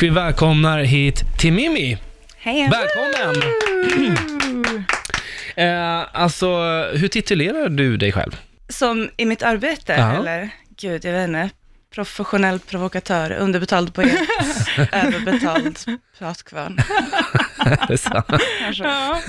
Vi välkomnar hit till Mimmi. Hej! Välkommen! Eh, alltså, hur titulerar du dig själv? Som i mitt arbete, Ja. eller? Gud, jag vet inte. Professionell provokatör, underbetald poet, överbetald pratkvarn. Det är sant. Ja.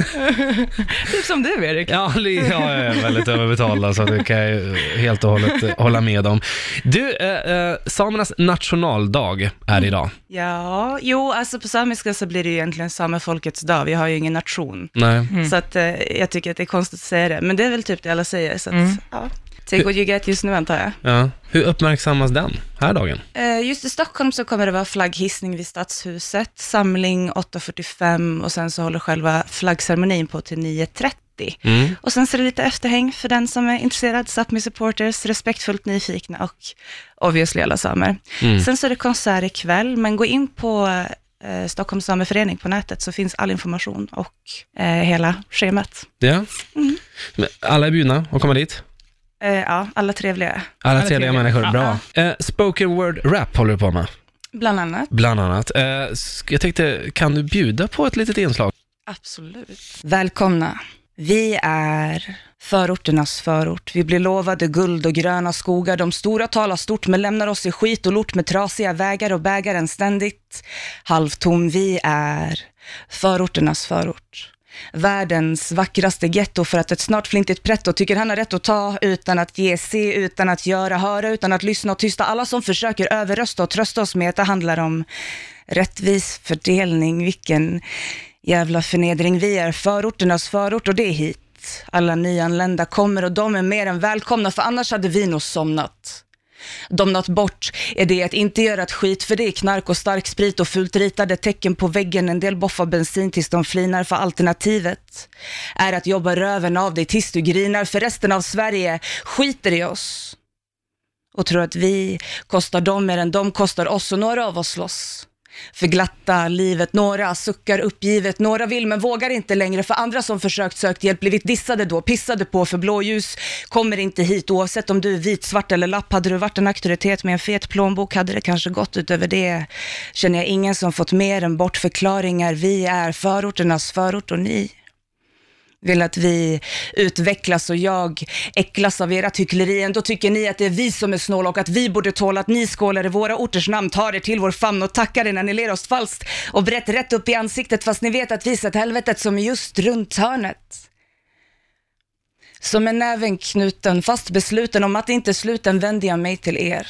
typ som du Erik. Ja, jag är väldigt överbetald, alltså, det kan jag ju helt och hållet eh, hålla med om. Du, eh, eh, samernas nationaldag är idag. Ja, jo, alltså på samiska så blir det ju egentligen samefolkets dag. Vi har ju ingen nation. Nej. Så att eh, jag tycker att det är konstigt att säga det. Men det är väl typ det alla säger, så att, Mm. ja. Take what you get just nu antar jag. Ja. Hur uppmärksammas den här dagen? Eh, Just i Stockholm så kommer det vara flagghissning vid Stadshuset, samling 8.45 och sen så håller själva flaggceremonin på till 9.30. Mm. Och sen så är det lite efterhäng för den som är intresserad, Sápmi supporters, respektfullt nyfikna och obviously alla samer. Mm. Sen så är det konsert ikväll, men gå in på eh, Stockholms sameförening på nätet så finns all information och eh, hela schemat. Ja. Mm. Alla är bjudna att komma dit? Eh, ja, alla trevliga, Alla Alla trevliga trevliga. människor, Ja. bra. Eh, spoken word rap håller du på med, bland annat. bland annat. Eh, sk- jag tänkte, kan du bjuda på ett litet inslag? Absolut. Välkomna. Vi är förorternas förort. Vi blir lovade guld och gröna skogar. De stora talar stort men lämnar oss i skit och lort med trasiga vägar och bägaren ständigt halvtom. Vi är förorternas förort. Världens vackraste getto för att ett snart flintigt pretto tycker han har rätt att ta utan att ge, se utan att göra, höra utan att lyssna och tysta alla som försöker överrösta och trösta oss med att det handlar om rättvis fördelning. Vilken jävla förnedring. Vi är förorternas förort och det är hit. Alla nyanlända kommer och de är mer än välkomna för annars hade vi nog somnat. Domnat bort är det att inte göra ett skit för det är knark och stark sprit och fult ritade tecken på väggen. En del boffar bensin tills de flinar för alternativet är att jobba röven av dig tills du grinar för resten av Sverige skiter i oss och tror att vi kostar dem mer än de kostar oss och några av oss slåss för glatta livet. Några suckar uppgivet, några vill men vågar inte längre för andra som försökt sökt hjälp blivit dissade då, pissade på för blåljus kommer inte hit. Oavsett om du är vit, svart eller lapp, hade du varit en auktoritet med en fet plånbok hade det kanske gått utöver det. Känner jag ingen som fått mer än bortförklaringar. Vi är förorternas förort och ni vill att vi utvecklas och jag äcklas av era hyckleri. Ändå tycker ni att det är vi som är snåla och att vi borde tåla att ni skålar i våra orters namn, tar er till vår famn och tackar er när ni ler oss falskt och brett rätt upp i ansiktet fast ni vet att vi sett helvetet som är just runt hörnet. Som med näven knuten, fast besluten om att inte sluten vänder jag mig till er.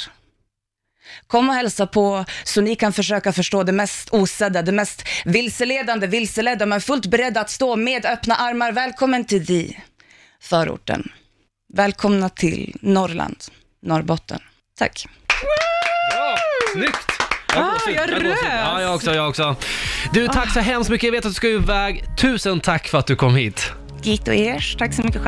Kom och hälsa på så ni kan försöka förstå det mest osedda, det mest vilseledande, vilseledda, men fullt beredda att stå med öppna armar. Välkommen till di, förorten. Välkomna till Norrland, Norrbotten. Tack. Ja, snyggt! Ah, jag gåshud. rös. Ja, jag också, jag också. Du, tack så hemskt mycket. Jag vet att du ska iväg. Tusen tack för att du kom hit. Git och ers, tack så mycket själv.